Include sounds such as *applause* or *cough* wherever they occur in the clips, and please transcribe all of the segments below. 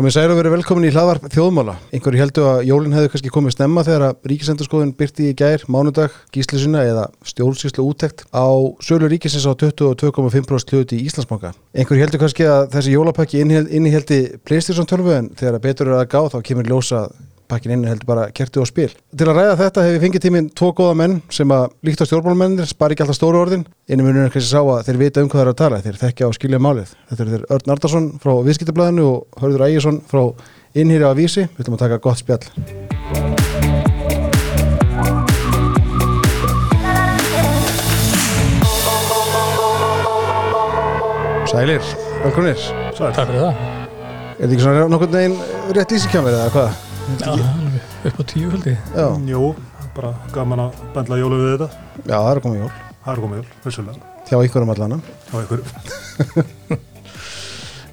Komið særu að vera velkomin í hlaðvarp þjóðmála. Einhverju heldur að jólinn hefði kannski komið snemma þegar að ríkisendurskoðun byrti í gær, mánudag, gísli sinna eða stjórnsýslu úttekt á sölu ríkisins á 22,5% hluti í Íslandsbanka. Einhverju heldur kannski að þessi jólapakki inniheldi Playstation 12 en þegar að betur er að gá þá kemur ljósa pakkin inn heldur bara kertu og spil. Til að ræða þetta hefur fengið tíminn tvo góða menn sem að líkt á stjórnmálmennir spari ekki alltaf stóru orðin. Einu munur er kannski sá að þeir vita um hvað er að tala, þeir þekkja og skilja málið. Þetta er þeir Örn Ardarsson frá Viðskiptablaðinu og Hörður Ægjesson frá Innhýri á Vísi. Við ætlum að taka gott spjall. Sælir, velkominir. Takk fyrir það. Er þetta ekki svona nokkurn veginn rétt ísikjámið eða hvað? Upp á tíu höldi. Já, Jú, bara gaman að bendla jólu við þetta. já, það er að koma jól. Það er komið jól, vissulega. Hjá einhverjum allana. Hjá ykkur. *laughs*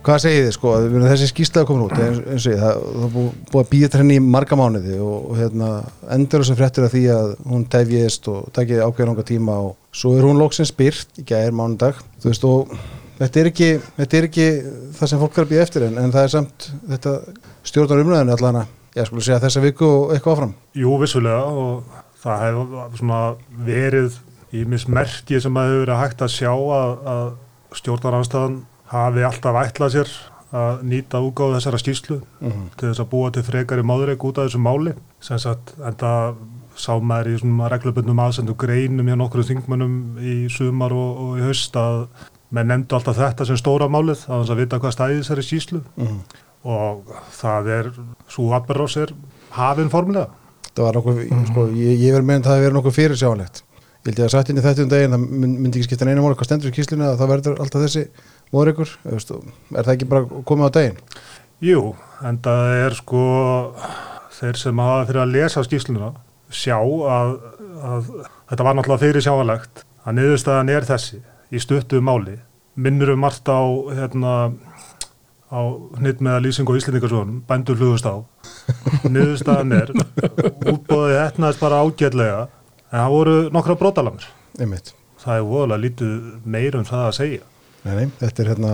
Hvað segið þið sko, þessi skýrslaði komin út eins, eins og ég, það, það búið, að býja henni í marga mánuði og, og hérna, endur þessu fréttir af því að hún tefjist og takið ákveðan ánga tíma og svo er hún loksins byrt í gæðir mánudag, þú veist og þetta er ekki, þetta er ekki það sem fólk er að býja eftir en, en það er samt þetta stjórnar umræðinu allana, ég skulle segja þessa viku og eitthvað áfram. Jú, vissulega og það hefur verið í mismerki sem að hefur verið hægt að sjá að, að stjórnaranstæðan hafi alltaf ætlað sér að nýta úgáð þessara skýrslu Mm til þess að búa til frekari máðureik út af þessu máli. Sem sagt, en það sá maður í svona reglubundum aðsendu greinum hjá nokkru þingmönnum í sumar og, og í haust að menn nefndu alltaf þetta sem stóra málið að þess að vita hvað stæði þessari skýrslu -hmm. Og það er, svo atbyrðs er hafinn formulega. Það var nokkuð, sko, ég, ég verið meðan það hefur verið nokkuð fyrir sjáanlegt. Ég held ég að satt inn í þetta um daginn, það mynd- myndi ekki skipta neina máli hvað stendur í kíslinu að það verður alltaf þessi móðreikur, er það ekki bara komið á daginn? Jú, en það er sko þeir sem hafa fyrir að lesa skýrsluna sjá að, að þetta var náttúrulega fyrir sjáanlegt að niðurstaðan er þessi í stuttu máli minnur um margt á hérna á hnitt með að lýsing og íslendingarsvonum bændur hlugust á *laughs* niðurstaðan er útbóðið etnaðist bara ágætlega en það voru nokkra brotalamir Einmitt. það er voðalega lítið meir um það að segja Nei, nei, þetta er hérna,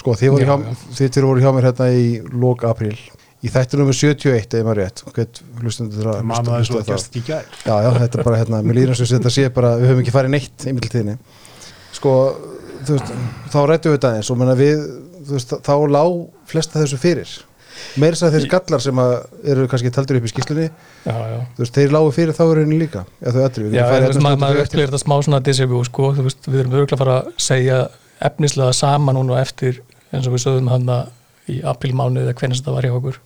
sko, þið voru Já, hjá, já. þið voru hjá mér hérna í lók april, í þættu nummer 71 eða maður rétt, hlustendur það að það. gerst í gær Já, já, þetta er bara hérna, mér líður eins og þetta sé bara, við höfum ekki farið neitt í mittiltíðinni. Sko, þú veist, þá rættum við þetta eins og menna við, veist, þá lá flesta þessu fyrir. Meira þess að þessi gallar sem eru kannski taldur upp í skýslunni, Já, já. veist, þeir lágu fyrir þá er henni líka, eða þau þú veist, maður, upplýðir þetta smá svona disefjú, sko, þú veist, við erum örgulega að fara að segja efnislega sama núna eftir eins og við sögum hann í aprílmánu eða hvernig þetta var hjá okkur.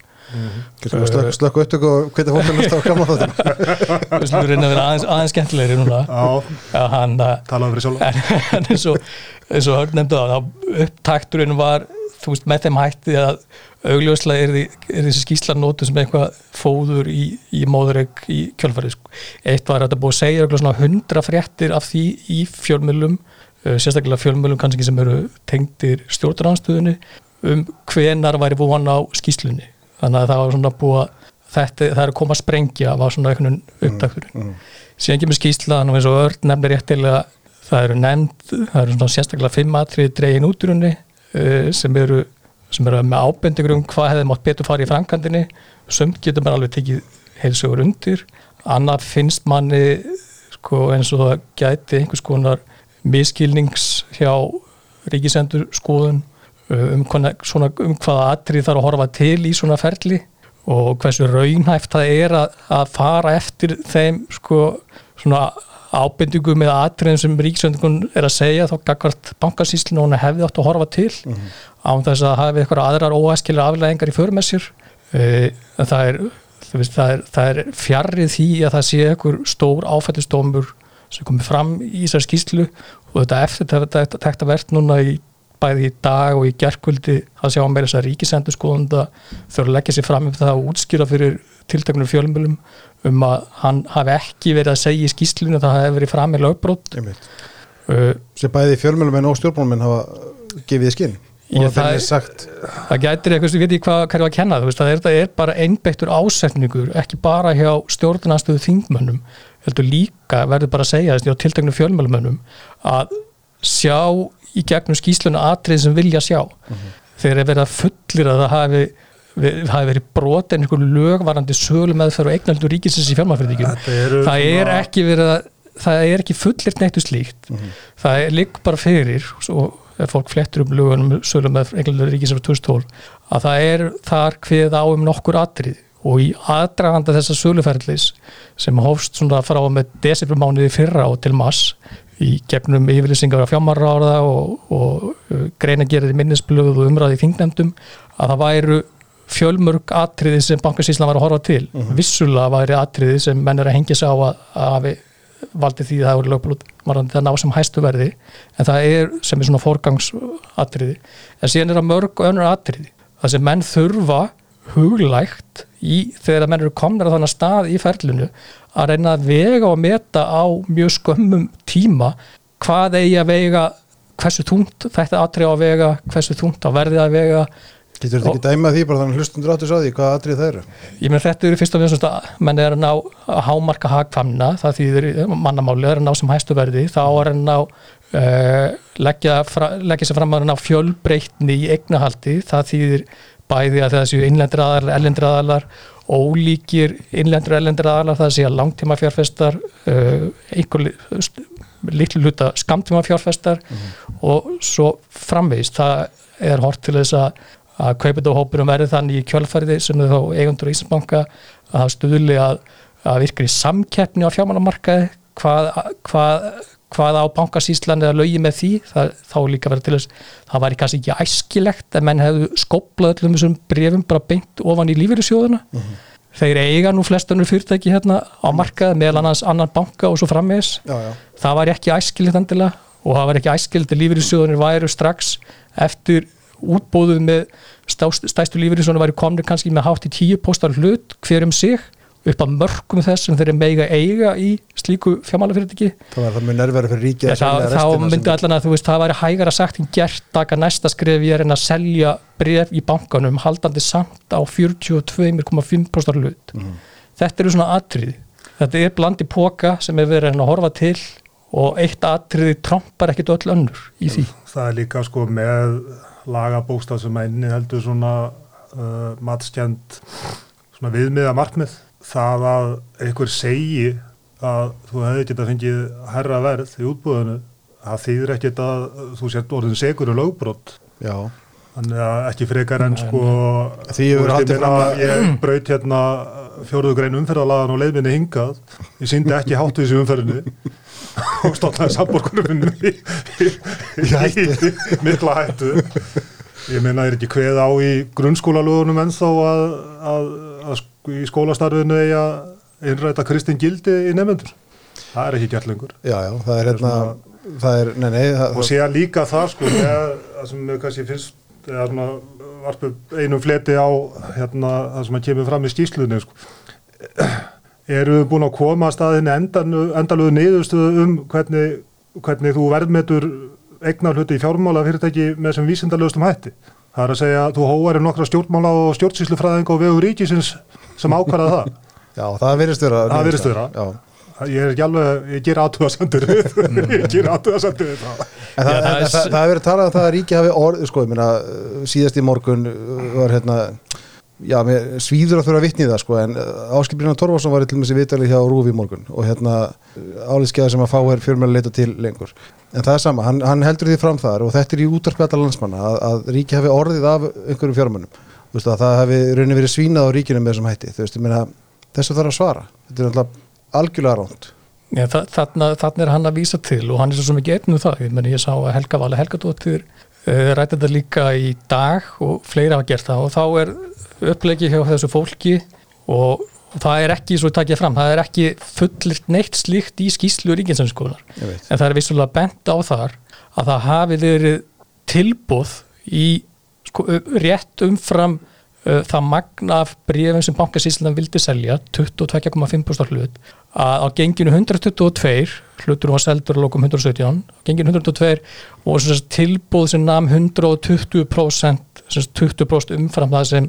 Getur við slökk, slökku upptöku og hvita fólk að lusta á gamla þáttum. *laughs* Við slúum reyna að vera aðeins, aðeins skemmtilegri núna. Já, Já, hann, uh, talaðu fyrir sjálf *laughs* en, eins og, eins og Hörn nefndu það, þá upptakturinn var, þú veist, með þeim hætti að augljóslega er, er þessi skýsla nótu sem eitthvað fóður í, í móðureg í kjölfarið. Sko. Eitt var að þetta búið að segja örugglega svona hundra fréttir af því í fjölmjölum, uh, sérstaklega fjölmjölum kannski sem eru tengdir stjórnarhanstöðunni um hvenar væri búin á skýslunni. Þannig að það var svona búið að þetta, það er að koma að sprengja var svona einhvern upptakturinn Mm. síðan kemur skýrslan og eins og Örn nefnir réttilega það eru nefnd, það eru svona sérstaklega fimm atrið dregin út úr henni uh, sem eru sem eru með ábendingur um hvað hefði mátt betur fara í framkvæmdini sumt getur maður alveg tekið heilsugur undir. Annað finnst manni sko, eins og það gæti einhvers konar miskilnings hjá ríkisendur skoðun um, hvaðna- svona, um hvaða atrið þarf að horfa til í svona ferli og hversu raunhæft það er að, að fara eftir þeim sko, svona ábendingum eða atriðum sem ríkisöndingun er að segja þá gagvart bankasýslinu hún hefði átt að horfa til. Án þess að hafi eitthvað aðrar óæskilir afleðingar í förmessir en það er, það er, það er fjarrið því að það sé einhver stór áfættistómur sem komið fram í þessar skýslu og þetta eftir þetta tekta verðt núna í bæði í dag og í gerkvöldi að sjá meira þess að ríkisendur skoðunda þurfa að leggja sér fram um það að útskýra fyrir tilteknum fjölmjölum um að hann hafi ekki verið að segja í skýslunum að það hafi verið fram í lögbrót uh, sem bæði fjölmjölumenn og stjórnmjölumenn hafa gefið skinn og það það er- er sagt það gætir eitthvað, ég veit ekki hvað hverju að kenna veist, það er, það er bara einbeittur ásetningur ekki bara hjá stjórnanstöðu þingmönnum, heldur líka verður bara að segja þess hjá tilteknum fjölmjölumönnum að sjá í gegnum skýsluna atrið sem vilja sjá. Þegar er verið að fullir að það hafi það hefur verið brotin einhver lögvarandi sölu meðferð og eignaldur ríkisins í eru það er ekki verið að það er ekki fullirt neittu slíkt. Það er lík bara fyrir og ef fólk flettur um lögunum sölu með eignaldur ríkisins frá 2012 að það er þar hvið á um nokkur atrið og í aðdraganda þessa söluferðlis sem hófst svona frá með desembermánuði fyrra og til mass í gefnum yfirlýsingar af fjármáraráða og, og uh, greina gerði minnisblöð og umræði þingnefndum að það væru fjölmörg atriði sem bankasíslan var að horfa til. Vissulega væri atriði sem menn er að hengja sig á að, að valdi því að það voru lögbrot varandi það ná sem hæstu verði en það er sem er svona forgangsatriði. En síðan er það mörg önnur atriði. Það sem menn þurfa huglægt í þegar menn eru komnir á þannig stað í ferlinu að reyna að vega og meta á mjög skömmum tíma hvað eigi að vega hversu þungt þetta atrið á að vega hversu þungt á verði að vega Getur þetta ekki dæma því bara þannig hlustundur áttu svo því hvað atrið það eru? ég meina þetta eru fyrst og finnst að menn er að ná að hámarka hagfamna það þýðir mannamáli er að ná sem hæstu verði þá er að ná uh, leggja, leggja sér fram að ná fjölbreytni í eignahaldi það þýðir bæði að aðalar, ellendir aðalar ólíkir innlendir og ellendir aðalar það séu langtíma fjárfestar uh, einhver li- st- litlu hluta skamtíma fjárfestar og svo framvegist það er hort til þess að að kaupendahópurum verði þannig í kjölfærið sem er þá eigundur í Íslandsbanka að það stuðli að, að virkri samkeppni á fjármálamarkaði hvað, hvað, hvað á bankasíslan eða lögi með því það, þá líka verið til þess það væri kannski ekki æskilegt að menn hefðu skoplað öllum þessum brefum bara beint ofan í lífeyrissjóðuna þeir eiga nú flestunur fyrirtæki hérna á markaði meðal annars annan banka og svo frammeðis það var ekki æskilegt endilega og það var ekki æskilegt að lífeyrissjóðunir væru strax eftir útbóðuð með stæstu lífeyrissjóðunir væri komnir kannski með hátt í tíu postar hlut hver um sig upp að mörgum þess sem þeir meiga eiga í slíku fjármálafyrirtæki. Það mjög nervera fyrir ríkið ja, það, þá myndi allan að þú veist það væri hægara sagt en gert taka næsta skref ég er en að selja bref í bankanum haldandi samt á 42,5% hlut. Þetta eru svona atriði. Þetta er blandi póka sem er verið að horfa til og eitt atriði trompar ekkit öll önnur í því. Það er líka sko með lagabókstaf sem að inni heldur svona uh, matskjönd svona viðmiða markmið það að einhver segi að þú hefði getað fengið herra verð í útbúðinu það þýðir ekkit að þú sért orðin segur og lögbrott Já, þannig að ekki frekar en sko Því hefur haldið ég meina, ég braut hérna fjóruðu grein umferðalagan og leiðminni hingað. Ég síndi ekki háttu þessu umferðinu *laughs* og stofnaði samborgunum í, í, í, í mikla hættu. Ég meina er ekki kveð á í grunnskólalögunum ennþá að, að, að sk- í skólastarfinu eigi að innræta kristin gildi í nefnendur það er ekki gert lengur. Já, já, það er hérna það er, nei, nei það, og síðan líka það sko það sem kannski finnst eða svona varpu einum fleti á hérna það sem að kemur fram í skýslunni sko. Eru við búin að koma að staðinni endalögu niðurstöðu um hvernig, hvernig þú verðmetur eignar hluti í fjármála fyrirtæki með sem vísindalögustum hætti? Það er að segja að þú hóar um nokkra stjórnmála og stjórnsýslufræðinga og vegu ríkisins sem ákvarða það *laughs* já, það virðist vera Það virðist vera. Já, ég er ekki alveg, ég ger aðtúðasendur *laughs* ég ger aðtúðasendur við það En það, það er það, það, það hefur verið talað um það að ríki hafi orð, sko, ég meina, uh, síðast í morgun uh, var hérna, já, mér, svíður að þurfa að vitni það, sko, en Áskipirina Torfarsson var til með sér vitali hjá Rúfi í morgun og hérna álískeiða sem að fá er fjörmjölu leita til lengur. En það er sama, hann, hann heldur því fram þar og þetta er í útarpjata landsmanna að, að ríki hafi orðið af einhverjum fjármönnum. Veist að það hafi raunin verið svínað á ríkinu með þessum hætti. Veist, meina, þessu þarf að svara. Þetta er alltaf algjörlega ránt. Já, þa- þarna, þarna er hann að vísa til og hann er svo ekki einn um það ég, meni, ég sá að Helga Vala Helgadóttir uh, rætti þetta líka í dag og fleiri hafa gert það og þá er upplegi hjá þessu fólki og, það er ekki, svo takk ég fram það er ekki fullirt neitt slíkt í skýslu veit. en það er vissulega bent á þar að það hafi verið tilbúð í sko, rétt umfram uh, það magna af brefum sem bankasíslan vildi selja 22,5% hlut að á genginu 122 hlutur var seldur að lókum 117 á genginu 122 og sem tilbúð sem nam 120% sem sagt 20% umfram það sem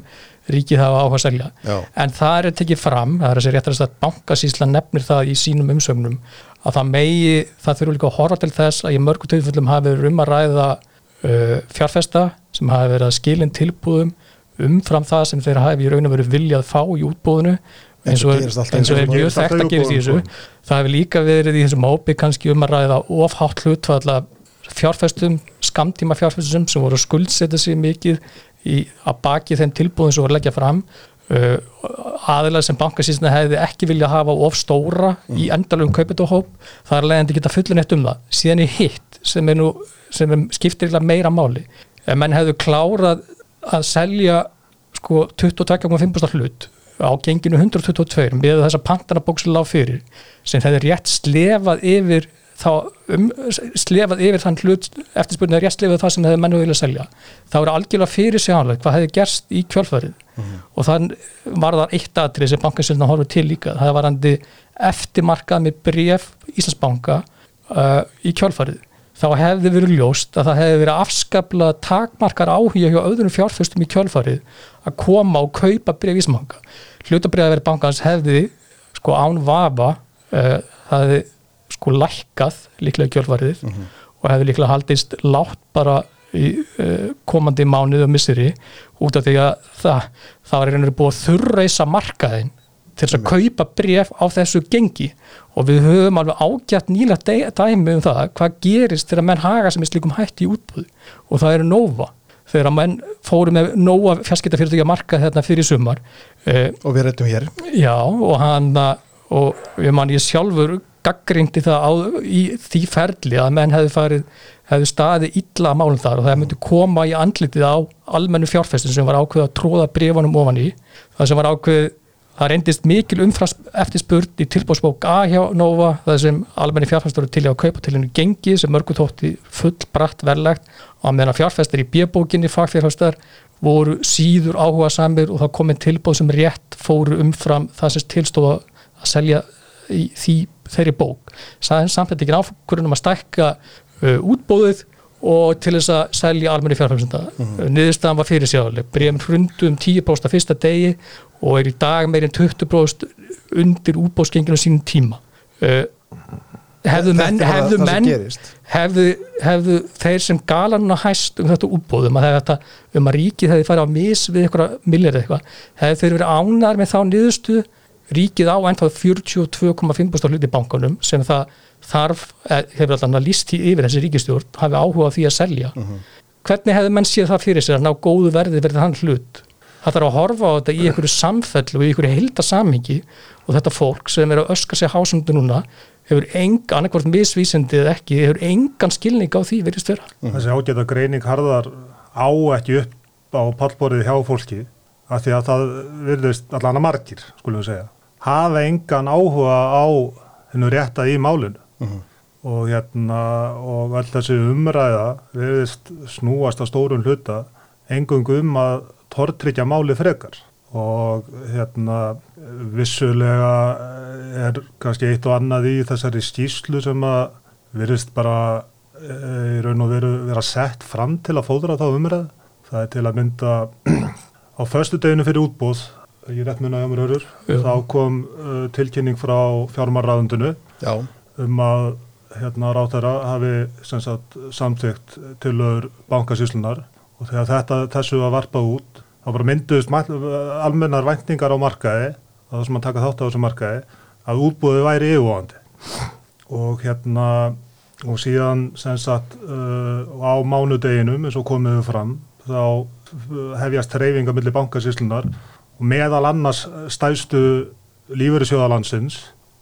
ríkið hafa áhuga að selja Já. en það er tekið fram, það er að segja réttar að bankasíslan nefnir það í sínum umsögnum að það megi, það þurfa líka að horfa til þess að í mörgu tilfellum hafi verið um að ræða fjárfesta sem hafi verið að skilin tilbúðum umfram það sem þeir hafi í raun og veru viljað fá í útbóðinu eins og, er mjög þekkt að gerist í þessu. útboðum, það hefur líka verið í þessum hópi kannski um að ræða ofhátt hlutfalla fjárfestum, skamtíma fjárfestum sem voru að skuldsetja sig mikið í, að baki þeim tilbúðum sem voru að leggja fram uh, aðilega sem bankasýsna hefði ekki viljað hafa of stóra í endalum kaupitahóp það er leiðandi geta fullin eitt um það. Síðan í hitt sem er nú sem er, skiptir meira máli ef menn hefðu klárað að selja sko 22,5% hlut á genginu 122 með þessa pantanabók sem lág fyrir sem hefði rétt slefað yfir þá um, slefað yfir þann hlut eftirspurnin er rétt slefað það sem hefði menn vilja selja. Þá er algjörlega fyrir sjálfleg hvað hefði gerst í kjölfarið. Og þann var það eitt atrið sem bankansöldan horfður til líka. Það var handi eftirmarkað með bref Íslandsbanka uh, í kjölfarið. Þá hefði verið ljóst að það hefði verið afskapla takmarkar áhuga hjá öðrum fjárföstum í kjölfarið að koma og kaupa bref Íslandsbanka. Hlutabriða verið bankans hefði sko án vafa uh, það hefði sko lækkað líklega kjölfarið og hefði líklega haldist látt bara í uh, komandi mánuð og misseri út af því að það, það var einhverju búið að þurreisa markaðin til þess að kaupa bref á þessu gengi. Og við höfum alveg ágætt nýlega dæ- dæmi um það hvað gerist þegar menn haga sem er slíkum hætti í útbúð og það eru Nova. Þegar að menn fóru með Nova fjarskiptafyrirtækja markað hérna fyrir sumar uh, og við rættum hér. Já, og hann og ég man ég sjálfur gaggrindi það á, í því ferli að menn hefði farið, hefði staðið illa málum þar og það myndi koma í andlitið á almennu fjárfestin sem var ákveð að tróða brefunum ofan í. Það sem var ákveð það reyndist mikil umfrast eftirspurn í tilbúrsbók A hjá Nova það sem almenni fjárfestur til að kaupa til hennu gengi sem mörgu þótti full bratt verlegt og meðan fjárfestur í B-bókinni fagfjárfestar voru síður áhuga samir og það komið tilbúð sem rétt fóru umfram það sem tilstóða að selja í því þeirri bók. Samt ekki áfkurinn um að stækka uh, útbóðið og til þess að selja almenni fjárfæmsenda mm -hmm. niðurstaðan var fyrir sjáðuleg breyfum hrundu um 10% að fyrsta degi og er í dag meirinn 20% undir útbóðsgenginu sínum tíma. Uh, hefðu menn, hefðu, menn hefðu, hefðu þeir sem gala núna hæst um þetta útbóðum að þetta, um að ríkið hefði farið á mis við eitthvað milljar eitthvað, hefðu þeir verið ánar með þá niðurstu ríkið á ennþá 42,5% hluti bankanum sem það þarf, eh, hefur alltaf líst í yfir þessi ríkistjórn, hafi áhuga á því að selja. Hvernig hefðu menn séð það fyrir sér að ná góðu verði verið hann hlut? Það þarf að horfa á þetta í einhverju samfellu og í einhverju heilda samhengi og þetta fólk sem er að öska sér hásundu núna hefur engan, annarkvort misvísindi eða ekki, hefur engan skilning á því verið störa. Þessi ágæta greining harðar á ekki upp á pallborðið hjá fólki af því að það virðist allan að margir, skulum við segja. Hafa engan áhuga á hennu rétta í málinu og hérna og all þessi umræða virðist snúast á stórun hluta engungu um að tortryggja máli frekar og hérna vissulega er kannski eitt og annað í þessari skýslu sem að virðist bara e, í raun og veru vera sett fram til að fóðra þá umræð. Það er til að mynda á föstu deginu fyrir útbóð, ég rétt munna hjá mér hörur, Já. þá kom uh, tilkynning frá fjármarraðundinu Já, um að hérna ráþæra hafi sagt, samþygt tilöður bankasýslunar og þegar þetta, þessu var varpað út þá bara mynduðist almennar væntingar á markaði að það sem að taka þátt á þessu markaði að útbúðið væri yfirvóðandi og hérna og síðan sagt uh, á mánudeginum eins og komiðu fram þá hefjast treyfinga millir bankasýslunar og meðal annars stæðstu lífeyrissjóðalandsins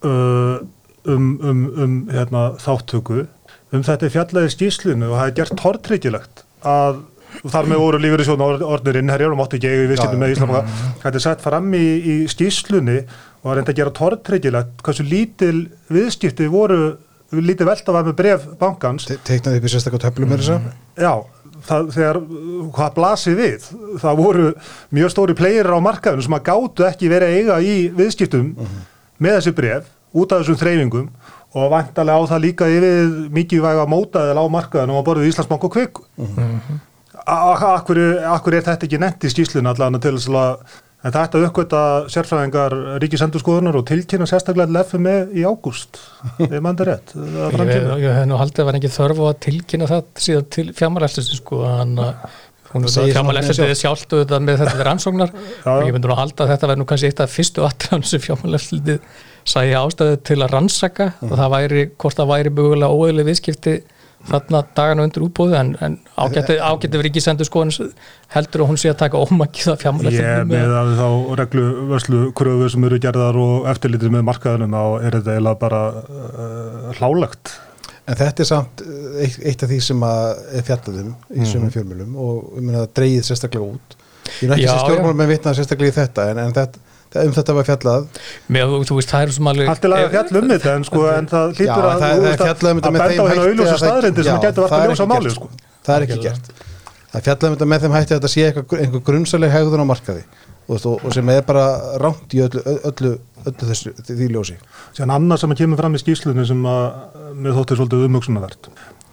uh, um, um, um hérna, þáttöku um þetta er fjallaði skýslinu og það er gert tortryggilegt að þar með voru lífeyrissjóðan orðnir innherjar og máttu ekki eiga í já. með Íslamaka þetta er sett fram í, í skýslunni og það er enda að gera tortryggilegt hversu lítil viðskipti voru lítið velta var með bref bankans. Te teiknaði upp í sérstaklega töflum með þess að Já, það, þegar hvað blasir við, það voru mjög stóri players á markaðinu sem að gátu ekki verið að eiga í viðskiptum með þessi bref út af þessum þreyfingum og vantarlega á það líka yfir mikið væga mótaðil á markaðinu og borðið Íslandsbank og kvik Akkur, akkur er þetta ekki nefnt í skýslun allan til þess að en þetta uppgöta sérfræðingar ríkisendurskoðunar og tilkynna sérstaklega til FME í ágúst, ég mann það rétt það Ég, ég hef nú haldið að vera ekki þörf á að tilkynna það síðan til fjármálæstis sko, hann að hún er segir það fjármálefsildið sjálft. og þetta með þetta rannsóknar. *laughs* Og ég myndi nú að halda að þetta verður nú kannski eitt af fyrstu atriðan sem fjármálefsildið sæði ástæðu til að rannsaka. Og það væri, hvort það væri mögulega óeðlega viðskipti þarna dagana undir útbóðu en, en ágætti, ágætti verið ekki sendur skoðan heldur að hún sé að taka ómakið að Ég fjármálefsildið með að þá reglu vörslu kröfu sem eru gerðar og eftirlitið með markaðunum þá er þetta eiginlega bara uh, hlálegt. En þetta er samt eh, eitt, eitt af því sem að er fjallaðum í Mhm. sömum fjölmjölum og ég meina það dreigið sérstaklega út. Ég er ekki sem stjórnmál með vitnað sérstaklega í þetta en, en þetta, það- um þetta var fjallað. með, þú veist, það er sem alveg Allt er að fjalla um þetta en, sko, en það Já, hlýtur að, það, er fjallað um þetta að með benda þeim á hérna hætti að það- er að ekki gert, Sko. Það er ekki gert. Það er fjallað um þetta með þeim hætti að þetta sé eitthvað, einhver grunnsaleg hegðun á markaði og, sem er bara rámt í öllu, öllu, öllu þessu því ljósi. Sér annað sem kemur fram í skýslunni sem að mér þótti svolítið umhugsunarvert.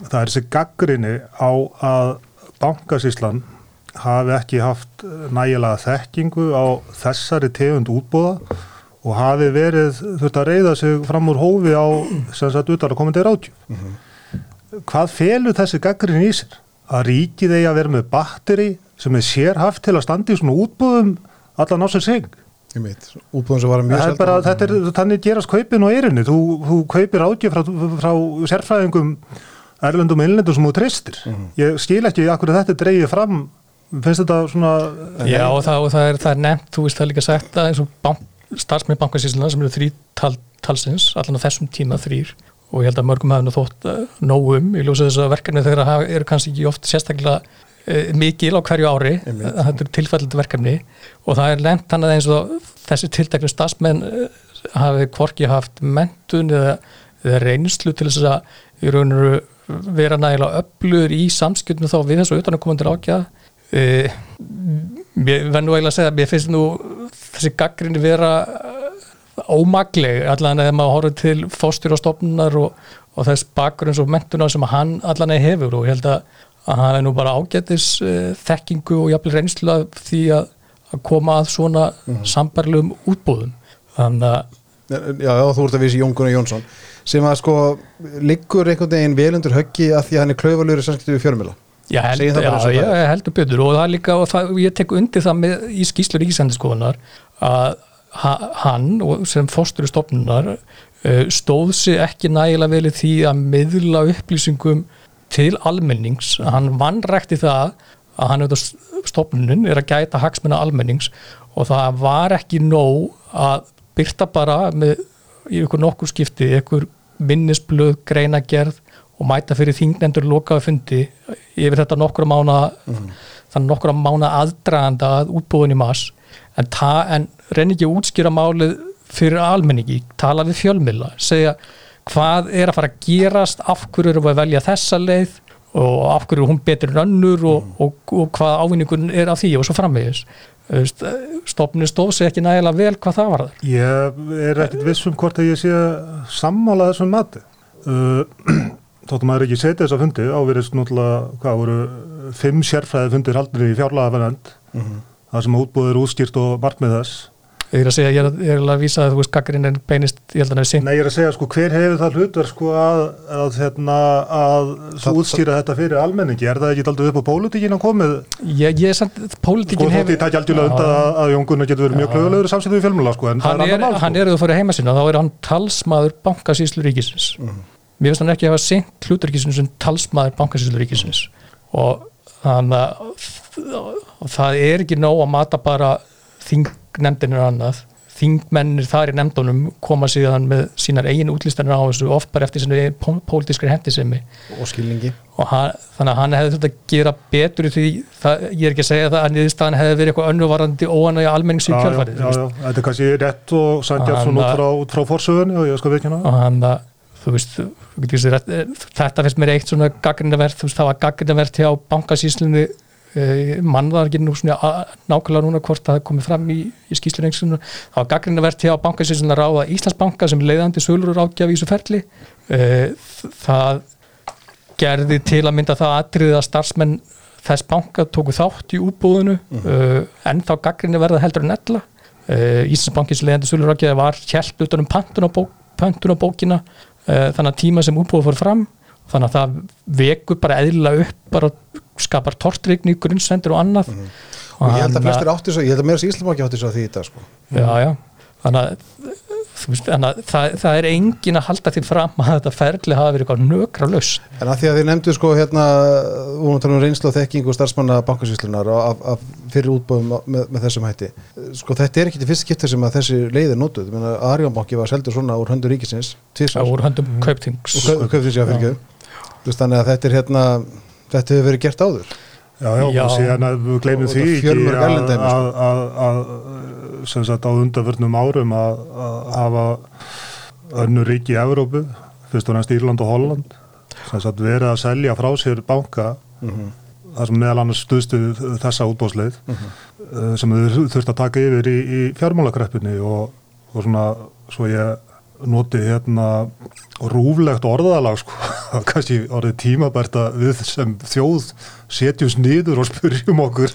Það er þessi gaggrinni á að bankasíslan hafi ekki haft nægilega þekkingu á þessari tegund útbúða og hafi verið þurft að reyða sig fram úr hófi á sem sagt utan að komandi ráðgjöf. Hvað felur þessi gaggrinni í sér? Að ríkið eigi að vera með batteri sem er sérhaft til að standa í svona útbúðum allan á sig? Ég veit, útbúðum sem var mjög er bara, þetta er, þannig gerast kaupin og erinni, þú, þú kaupir ágjöf frá, frá sérfræðingum erlendum og innlendum sem þú treystir. Ég skil ekki að þetta dreigið fram, finnst þetta svona, Já og það, og það, er, er nefnt, þú veist það er líka sagt að eins og bank, starfsmið bankasísluna sem eru þrý tal, talsins, allan á þessum tíma þrýr og ég held að mörgum hafi nú þótt uh, nógum, ég ljósa þess að verkefni þeirra eru kannski ekki oft sérstaklega uh, mikil á hverju ári, þetta eru tilfællandi verkefni og það er nefnt hann að eins og þessi tilteknu starfsmenn uh, hafi hvorki haft mentun eða, eða reynslu til þess að vera nægilega öflugur í samskipnum þá við þessu utanakomandir ákjað uh, mér verð nú eiginlega að segja að mér finnst nú þessi gaggrinni vera uh, ómagleg allan eða maður horfður til fóstur og stofnunar og, og þess bakgrunns og mentunar sem hann allan eða hefur og ég held að, að hann er nú bara ágætis uh, þekkingu og jafnvel reynslu því að, að koma að svona mm. sambarlegum útbúðum þannig að Já, já, þú ert að vísi Jón Gunnar Jónsson sem að sko liggur einhvern veginn vel undir höggi að því að hann er klaufalugur í samskipti við fjölmjöla. Já, held, já, er. heldur betur og það er líka, og það, ég tek undir það með, í skýslu ríkisendurskoðunar að ha, hann sem fórstur í stofnunar uh, stóð sig ekki nægilega vel í því að miðla upplýsingum til almennings, hann vannrækti það að hann auðvitað stofnunin er að gæta hagsmuna almennings og það var ekki nóg að byrta bara með í ykkur nokkur skipti, ykkur minnisblöð, greinagerð og mæta fyrir þingnendur lokaðu fundi yfir þetta nokkura mána þannig nokkura mána aðdraganda að útbúin í mass en, en reyni ekki að útskýra málið fyrir almenningi, tala við fjölmilla segja hvað er að fara að gerast af hverju eru að velja þessa leið og af hverju er hún betur en önnur og, og, og hvað ávinningun er af því og svo framvegis. Stofnun stóð sér ekki nægilega vel hvað það var þar ég er ekkit viss um hvort að ég sé sammála þessum mati. Uh, *clears throat* þóttum maður ekki setja þessa fundi, áverðist náttúrulega, hvað voru, fimm sérfræði fundir haldinni í fjárlagafanend, mm -hmm. það sem útbúður útskýrt og markmið þess. Ég er að segja, ég er, ég er að vísa að þú veist gaggarinn en beinist, ég held að hann er sint Nei, ég er að segja, sko, hver hefur það hlutverk sko að, að, hérna, að svo Það- útskýra þetta fyrir almenningi? Er það ekki aldrei upp á pólitíkin að komið? Ég, ég er samt, Sko, pólitíkin þótt ég takja aldrei undan að, að Jón Gunnar getur verið mjög klögulegur samsættu við fjölmjöla, sko, en hann það er er, annar mál, hann sko. er að þú fyrir heima sinna, þá er hann talsmaður bankasýslu ríkisins mér finnst hann ekki hafa sint hlutverkisins sem talsmaður bankasýslu ríkisins og þannig að og það er ekki nóg að mata bara þingnefndinir og annað. Þingmennir þar í nefndunum koma síðan með sínar eigin útlistanir á þessu oft bara eftir sinni pólitískri hendisemi og skilningi. og hann, þannig að hann hefði þurft að gera betur því, það, ég er ekki að segja það að niðurstaðan hefði verið eitthvað önnuvarandi óanægja almennings í Já, já, kjálfarið já, já, þetta er kannski rétt og sandjart svona út Hann- frá, út frá forsögunni og ég veikina og hann að þú veist, eh, þetta finnst mér eitt svona gaggrinavert, þú veist, það var gaggrinavert hjá bankasýslunni uh, mann var ekki nú svona nákvæmlega núna hvort það komið fram í, í skýslunni það var gaggrinavert hjá bankasýslunni að ráða Íslandsbanka sem leiðandi sölur og ráðgjafi í þessu ferli. Uh, það gerði til að mynda það atriðið að starfsmenn þess banka tóku þátt í útbúðinu uh, en þá gaggrinni verða heldur en ella. Íslandsbankins leiðandi sölur og ráðgjafi var hjælt utan um pantunabók, pantunabókina uh, þannig að tíma sem útbúið fór fram þannig að það vekur bara eðlilega upp bara skapar tortrygni, grunnsendur og annað Mhm. og ég held að flestir átti svo, ég held að meira Íslamaki átti svo því dag sko. já, já, þannig að, veist, að það, það er engin að halda til fram að þetta ferli hafa verið eitthvað nökra laus En að því að þið nefndu sko hérna að um reynslu og þekkingu starfsmanna bankasýslunar og af, af fyrir útbóðum með, með þessum hætti. Sko þetta er ekki til fyrst skipta sem að þessi leið er notuð. Ég meina Arjónbanki var seldur svona úr höndu ríkisins tvisvar úr höndum kauptings kaup- kaupþings, já, Þannig að þetta er hérna þetta hefur verið gert áður. Já, já, Já. og síðan að við gleymum því ekki að, sko. að, að, að sem sagt á undanvörnum árum að, að hafa önnur ríki í Evrópu, fyrst og næst Írland og Holland, sem sagt verið að selja frá sér banka Mhm. það sem meðal annars stuðstu þessa útbóðsleið uh, sem þau þurft að taka yfir í, í fjármálakreppunni og, og svona svo ég noti hérna rúflegt orðalag sko, *laughs* kannski orðið tímabært að við sem þjóð setjumst niður og spurjum okkur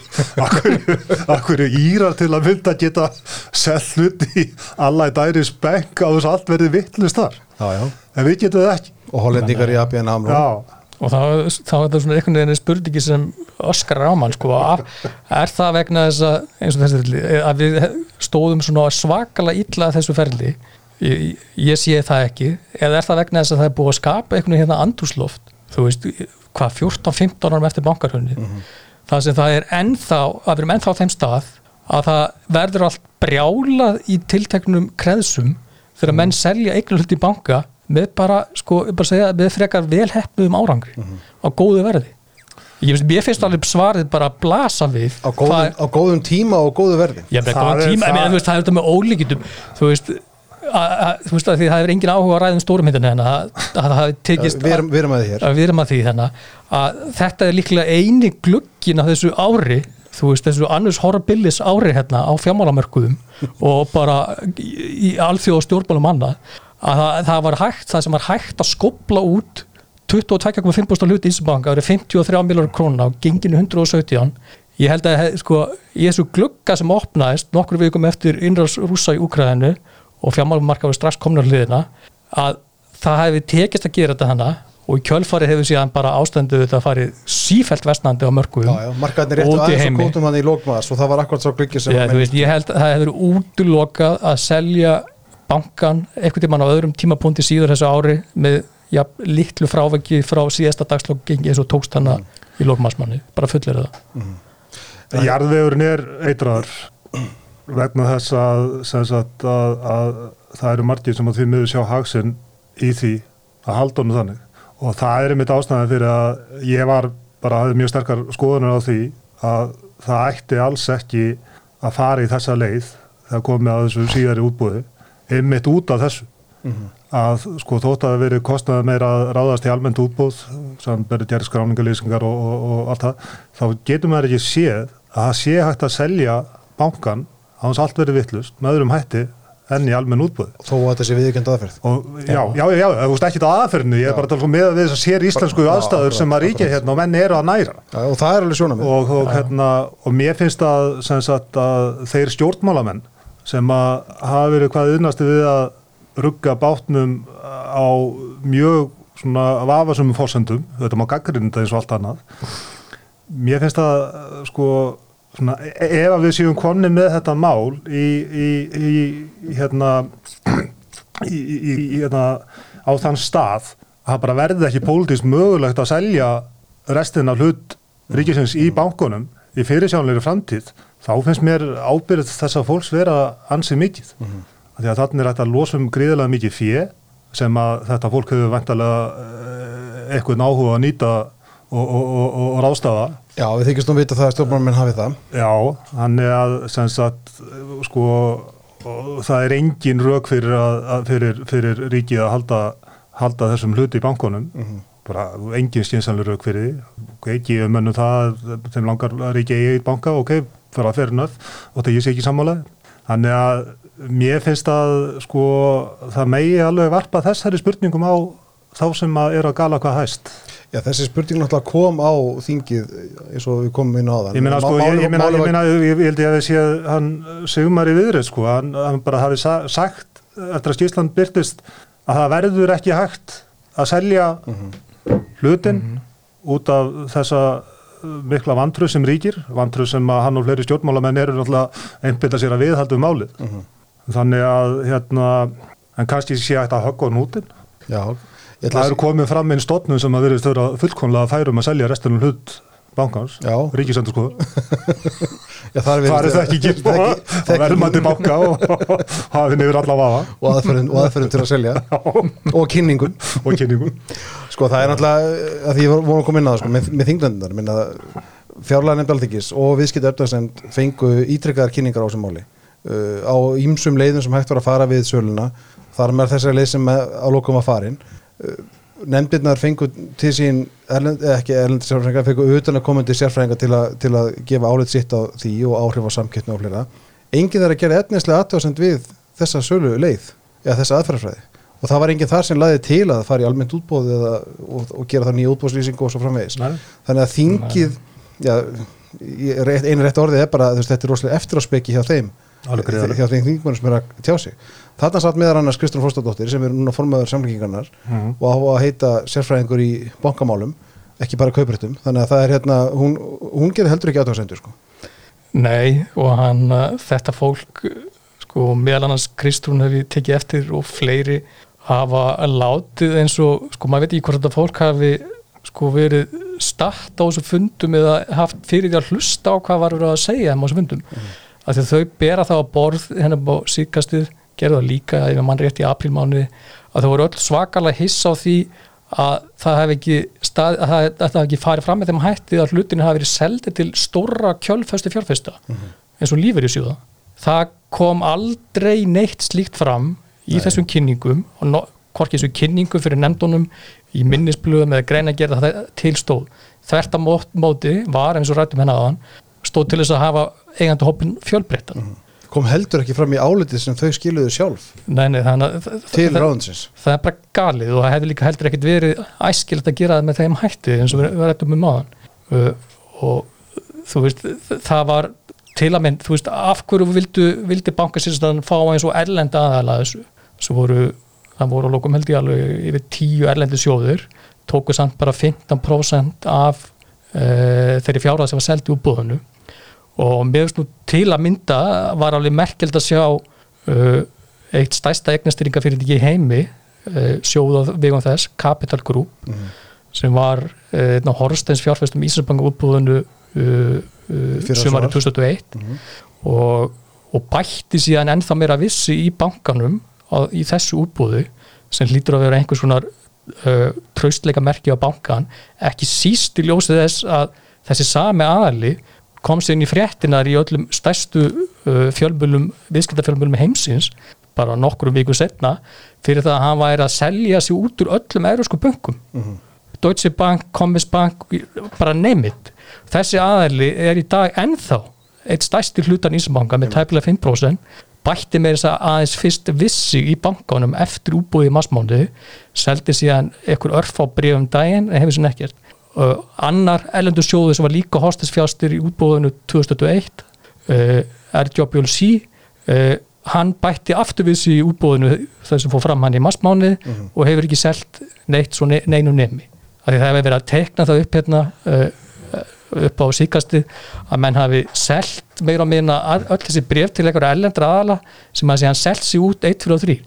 *laughs* akkur, írar til að mynda geta sett hluti í alla í dæri spenk á þess að allt verði vittlust þar? Já, já. en við getum það ekki. Og hollendingar í ABN AMRO. Já, og þá, þá er það svona einhvern veginn spurningi sem Óskar Ráman sko, af, er það vegna þess að að við stóðum svona svakalega illa að þessu ferli ég, ég sé það ekki. Eða er það vegna þess að það er búið að skapa einhvern veginn hérna andrúsloft þú veist, hvað 14-15 árum eftir bankarhunni það sem það er ennþá að við erum ennþá á þeim stað að það verður allt brjálað í tilteknum kreðsum þegar menn selja hluti í banka með bara, sko, bara segja, með frekar velheppuðum árangri á góðu verði. Ég finnst, alveg svarið bara að blasa við Á góðum, á góðum tíma og góðu verði. ég er tíma, það- þú veist, það er þetta með ólíkitum þú veist þú veist að því það er engin áhuga að ræða um stórum myndinu hérna að, að það hafi tekist Við erum, við erum að því hér. að við erum að því þannig að þetta er líklega eini glukkin á þessu ári þú veist þessu annars horribilis ári hérna á fjármálamörkuðum *laughs* og bara í, í alþjóð stjórnmálum annað að það, það var hægt, það sem var hægt að skopla út 22,5% hluti Ísbanka, það eru 53 miljónar krónar á genginu 117 ég held að sko, í þessu glugga sem opnaðist nokkur vikum eftir innræðs rúsa í Úkræðinu og fjármálumarka var strax komnar hliðina að það hefði tekist að gera þetta hana og í kjölfari hefur síðan bara ástöndu þetta farið sífælt vestnandi á mörgum Já, já, markaðin Úti í aðeins og kótum hann í lókmaðas og það var akkurat svo Já, veist, ég held að það hefur útlokað að selja bankan einhvern tímann á öðrum tímapunkti síður þessu ári með ja, litlu fráveggi frá síðasta dagslokk gengi eins og tókst hana í lókmaðsmanni, bara fullir það. Jarðvegurinn er eitraður vegna þess að, sagt, að, að það eru margir sem að því miður sjá hagsinn í því að halda honum þannig. Og það er einmitt ástæðan fyrir að ég var bara hafði mjög sterkar skoðunar á því að það ætti alls ekki að fara í þessa leið þegar komið að þessu síðari útbúði einmitt út af þessu. Að sko þótt að það verið kostnaði meira að ráðast í almennt útbúð sem berið gerð skráningalýsingar og, og, og allt það, þá getur maður ekki séð að það sé hægt að selja bankan á hans allt verið vittlust með öðrum hætti enn í almenn útbúð þó að þetta sé viðkjönd aðferð. og já, já, já, já, þú veist ekki þetta aðferðinu ég er bara að tala um með þess að sér íslensku Já, aðstæður akkurat, sem að ríkja hérna og menn eru að næra. Já, og það er alveg sjónamið. og, og, hérna, og mér finnst að, sem sagt, að þeir stjórnmálamenn sem að hafa verið hvað yðnasti við að rugga bátnum á mjög svona vafasumum fórsendum, þetta má gaggrinda eins og allt annað. Mér finnst að sko svona, e- ef að við séum konni með þetta mál í, í, í, í hérna í, í, í, í hérna á þann stað að það bara verði ekki pólitískt mögulegt að selja restin af hlut ríkisins í bankunum í fyrirsjánleiri framtíð þá finnst mér ábyrð þessa fólks vera ansið mikið. Mm -hmm. því að þannig er þetta að losa um gríðilega mikið fjö sem að þetta fólk hefur vantarlega eitthvað náhuga að nýta og, og, og, og, og rástafa Já, við þykist nú vita það að stjórnmálmenn hafi það. Já, hann er að sem sagt, sko það er engin rauk fyrir, fyrir, fyrir ríkið að halda, halda þessum hluti í bankunum. Bara engin skynsanlega rauk fyrir því. Ekki um ennum það að þeim langar að ríkið eigi eitt banka, ok, fyrir að fyrir nöð og það ég sé ekki sammála. Þannig að mér finnst að sko það megi alveg varpa þessari spurningum á þá sem að er að gala hvað hæst Já, þessi spurning náttúrulega kom á þingið eins og við komum inn á það. Ég meina, sko, ég, ég, meina, ég, meina, ég, ég held ég að við séð hann Sigmar í viðrið, sko, hann, hann bara hafi sa, sagt eftir að Skísland byrtist að það verður ekki hægt að selja hlutin út af þessa mikla vantröð sem ríkir, vantröð sem að hann og fleiri stjórnmálamenn eru náttúrulega einbyrða sér að viðhaldu um málið. Mhm. Þannig að, hérna, en kannski sé að höggva á nútin. Já, ég ætla Það að eru komið fram einn stofnum sem að verið stöður að fullkonlega færum að selja restunum hlut bankans, ríkisendur sko. Það er, Það er það ekki gilt á að verðmandi banka og hafið nefnir alla vafa. Og aðferðin til að selja. *laughs* Og kynningun. Og kynningum. sko það er náttúrulega að því ég voru að koma inn á það sko, með, með þinglendunar minna fjárlega nefnd alþingis og viðskipt öfnarsend fengu ítrekkaðar kynningar á þessum máli. Uh, á ýmsum leiðum sem hægt var að fara við söluna. Þar með þessari leið sem á lokum var farin nefndirnar fengu til sín erlend, eh, ekki erlendi sérfræðinga fengu utan að sérfræðinga til, að- til að gefa álit sitt á því og áhrif á samkettni og flera enginn þar að gera etnislega aðtöðsend við þessa sölu leið eða þessa aðferðarfræði og það var enginn þar sem laði til að fara í almennt útbóð eða, og, og gera það nýja útbóðslýsingu og svo framvegis. Nei. þannig að þingið rétt- einu rétt orðið er bara veist, þetta er rosalega eftiráspeki hjá þeim greiðalegt. hjá þeim þingmennum sem er að tjá sig þarna satt meðar annars Kristrún Fórstadóttir sem er núna formaður samlíkingarnar Mhm. og á að heita sérfræðingur í bankamálum ekki bara kaupréttum þannig að það er hérna, hún, hún getur heldur ekki aðtöðsendur sko. Nei og hann, uh, þetta fólk sko meðal annars Kristrún hefði tekið eftir og fleiri hafa látið eins og sko maður veit ekki hvort þetta fólk hafi sko verið statt á þessu fundum eða haft fyrir því að hlusta á hvað var verið að segja þeim á þessu fundum mm. að þau bera það á borð hennar á síkastið, gerðu það líka ef mann rétt í aprílmánuði að þau voru öll svakalega hiss á því að það hef ekki, stað, að það, að það ekki farið fram með þeim hætti að hlutinu hafi verið seldi til stóra kjölfestu fjárfesta eins og lífur í sjóða það kom aldrei neitt slíkt fram í þessum kynningum og no, hvorki þessu kynningum fyrir nefndunum í minnisblöðum eða greina gerða það tilstóð þvert að mót, móti var eins og rættum henni aðan stóð til þess að hafa eigandi hoppin fjölbreyttan kom heldur ekki fram í álitið sem þau skiluðu sjálf Nei, nei, að til ráðinsins það er bara galið og það hefði líka heldur ekkert verið æskilt að gera það með þeim hætti eins og við rættum um maðan uh, og þú veist það var til að mynd, þú veist af hverju vildu, vildi bankasýstan fá eins og erlenda voru, það voru að lókum held ég alveg yfir tíu erlendi sjóður tóku samt bara 15% af uh, þeirri fjárað sem var seldi úr búðinu og mér finnst nú til að mynda var alveg merkeld að sjá uh, eitt stærsta eignastýringa fyrir í heimi uh, sjóða vegum þess, Capital Group sem var uh, Horsteins fjárfestum Íslandsbanka útbúðinu uh, uh, Fyrra sumari sumar. 2001 Mhm. og, og bætti síðan ennþá meira vissi í bankanum á, í þessu útbúðu sem hlýtur að vera einhvers konar uh, traustleika merki á bankan ekki síst í ljósið þess að þessi sami aðali kom sér inn í fréttinar í öllum stærstu uh, fjölmjölum, viðskiptafjölmjölum heimsins bara nokkrum viku setna fyrir það að hann væri að selja sig út úr öllum eurósku bönkum. Deutsche Bank, Commerzbank bara neymit þessi aðali er í dag ennþá eitt stærsti hlutan Íslandsbanka með tæpilega 5% bætti með þess að aðeins fyrst vissi í bankanum eftir útbúið í massmándi seldi síðan einhver örf á bregum daginn en hefur sem ekkert uh, annar ellendur sjóðu sem var líka hostisfjástir í útbúðinu 2021 uh, RJBLC uh, hann bætti aftur við sig í útbúðinu þess að fór fram hann í massmáni og hefur ekki selt neitt svo ne neinu nemi. Af því það hefur verið að tekna það upp hérna uh, upp á síkasti að menn hafi selt meira að- öll þessi bref til einhverja ellendra aðala sem að sé hann selt sig út 1, 2 og 3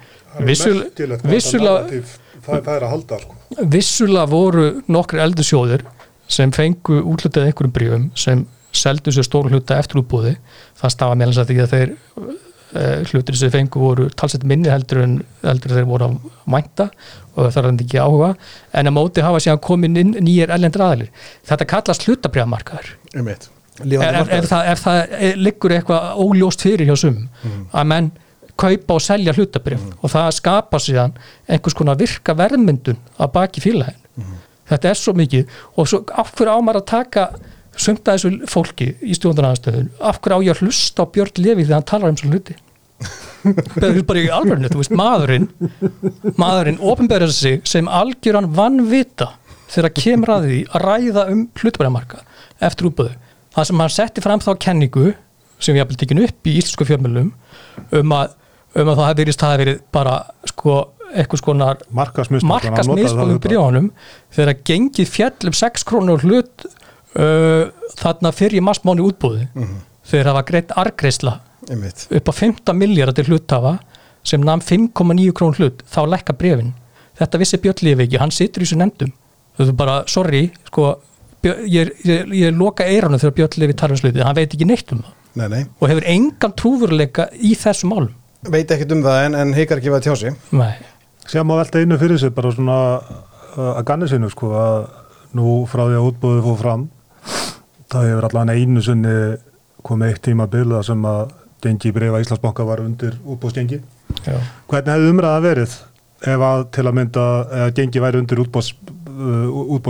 Vissul- vissulega það, það er að halda sko. vissulega voru nokkri eldur sjóðir sem fengu útlutið einhverjum brífum sem seldu sér stóru hluta eftir útbúði það stafa meðlans að því að þeir uh, hlutir sem fengu voru talsett minni heldur en heldur þeir voru að mænta og það er ekki áhuga. En að móti hafa síðan komin inn nýjir ellendur aðalir þetta kallast hlutabriðamarkaður um eitt ef, ef, ef það, ef það er- liggur eitthvað óljóst fyrir hjá sum að menn kaupa og selja hlutabrif og það skapa síðan einhvers konar virka verðmyndun að baki félagin þetta er svo mikið og svo af hverju ámar að taka sumt að þessu fólki í stjórnarnaðastöðun af hverju á ég að hlusta á Björn Levi þegar hann talar um svo hluti? *laughs* Bara bara í alvörinu, þú veist, maðurinn maðurinn ofinberðar sig sem algjöran vannvita þegar kemur að því að ræða um hlutabæramarka eftir útböðu. Það sem hann setti fram þá kenningu sem ég hafði tekinu upp í íslensku fjölmjölum um að, um að það hefði verið, hefði verið bara sko eitthvað skonar markasmisbóðum bríðanum þegar gengið fjall um 6 krónur hlut uh, þarna fyrir massmáni útbúði Mhm. þegar það var greitt argreisla upp á 15 miljardar til hlutafa sem namn 5,9 krón hlut þá lækka brefin þetta vissi Björn Lífi ekki, hann situr í þessu nefndum. Þú bara, sorry sko, ég, ég, ég loka eiranum þegar Björn Lífi talar um hann veit ekki neitt um það. Nei, nei. og hefur engan trúfurleika í þessu málum veit ekkert um það en, en hikar ekki að tjá sig Nei. Sér má velta einu fyrir sig bara svona uh, að ganni sinu sko að nú frá því að útbúðið fóð fram það hefur allan einu sinni komið eitt tíma bilða sem að gengi brefa Íslandsbanka var undir útbúðsgengi. Já. Hvernig hefði umræða verið ef að til að mynda eða gengi væri undir útbúðs, uh,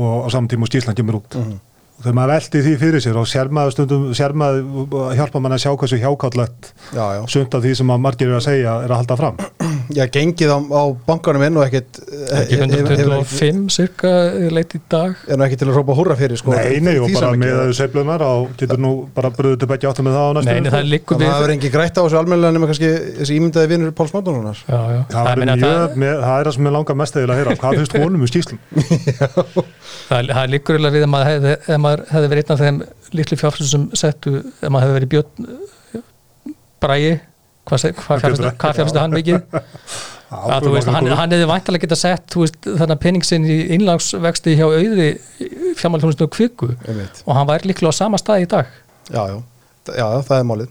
og á samtíma og skýrslan kemur út? Mhm. Þegar maður velti því fyrir sér og sér maður stundum, sér maður hjálpa mann að sjá hversu hjákallett já, já. sumt af því sem að margir eru að segja er að halda fram. Já, gengið á, á bankanum inn og ekkert ekki hefur ekki- 125 cirka leit í dag? Er nú ekki til að rópa húrra fyrir sko, Nei, nei, og bara með þau seiflunar á getur nú bara bröðið til begge áttum með það á næstu Nei, nei, það liggur að það við hefur engin grætt á þessu almennilega nema kannski þessi ímyndaði vinnur Páls Mándónssonar Já, já. Það, Það, er það, er sem ég langar mest eða að heyra. Hvað finnst honum um skýslum? *laughs* það, það liggur eiginlega við að maður hefði, ef maður hefði verið einn af þeim litlu hvað, hvað fjárfæstu hann mikið? *laughs* Að, veist, hann, hann hefði væntalega getað sett þannig pening sinn í innlagsvexti hjá auði fjármáltónist og kviku. Og hann væri líklega á sama stað í dag. Já, já. já, það er málið.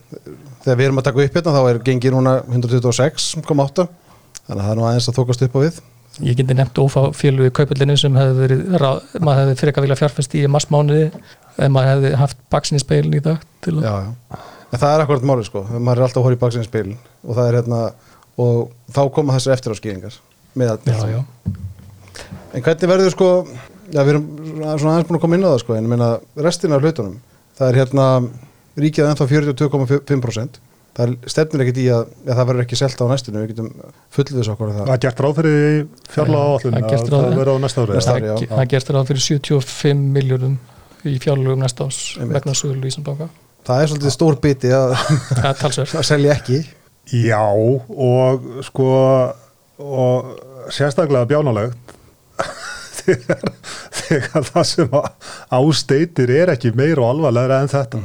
Þegar við erum að taka upp hérna þá er gengið núna 126,8 þannig að það er nú aðeins að þokast upp á við. Ég geti nefnt ófá fjölu í kaupöldinu sem hefði verið, ráð, maður hefði frekar vilja fjárfæst í massmánuði ef maður hefði haft baksinni speilin í dag til að. En það er akkurat málið sko. Maður er alltaf að horfa í baksinni spil og það er hérna og þá koma þessar eftir á skýringar með að já, já. En hvernig verður sko, já við erum svona aðeins búin að koma inn á það sko, en ég meina restin af hlutunum, það er hérna ríkið ennþá 42,5%, það stefnir ekkit í að, að það verður ekki selt á næstinu, við getum fullið þessu okkur að Það. Það. er gert ráð fyrir fjárlega áallun að gert það verður á næsta ári það gerst ráð fyrir 75 miljónum í fjárlögum næsta ás vegna sögul í Íslandbánka Það er svolítið stór biti að, það að selja ekki. Já, og sko og sérstaklega bjánalegt. *laughs* Þegar, þegar það sem að ásteitir er ekki meira og alvarlega en þetta.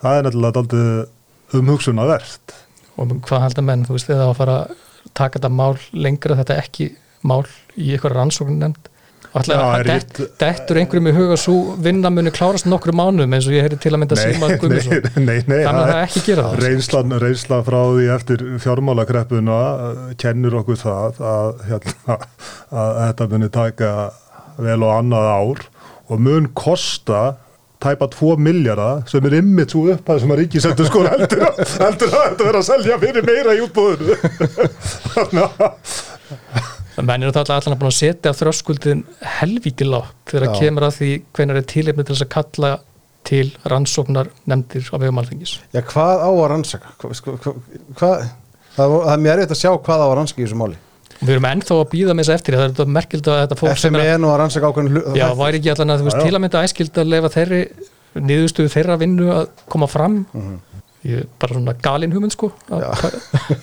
Það er náttúrulega umhugsun að verst og hvað halda menn, þú veist, eða að fara að taka þetta mál lengra þetta ekki mál í eitthvað rannsókn nefnd Dettur einhverjum í huga svo vinna muni klárast nokkru mánuðum eins og ég heyri til að mynda *laughs* nei, nei þannig að það ekki gera það. Reynslan, reynslan frá því eftir fjármálakreppuna uh, kennur okkur það að, hérna, að þetta muni taka vel og annað ár og mun kosta tæpa 2 miljara sem er ymmit svo upphæð sem að ríkisendur sko *laughs* heldur, að- heldur að þetta vera að selja fyrir meira í útbúðinu *laughs* þannig að menn eru það allan búin að setja þröskuldin helvíti lágt þegar Já. það kemur að því hvenær er tilefni til þess að kalla til rannsóknar nefndir á vegum alþingis Já, hvað á að rannsaka? Hva, sko, hva, hvað, það, er mér rétt að sjá hvað á að rannsaka í þessu máli. við erum ennþá að býða með þess eftir það er merkild að þetta fólk sem er að rannsaka ákveðin hlut. Já, væri ekki allan að þú veist til að mynda æskild að lefa þeirri niðurstöðu þeirra vinnu að koma fram ég er bara svona galin hugmynd sko að,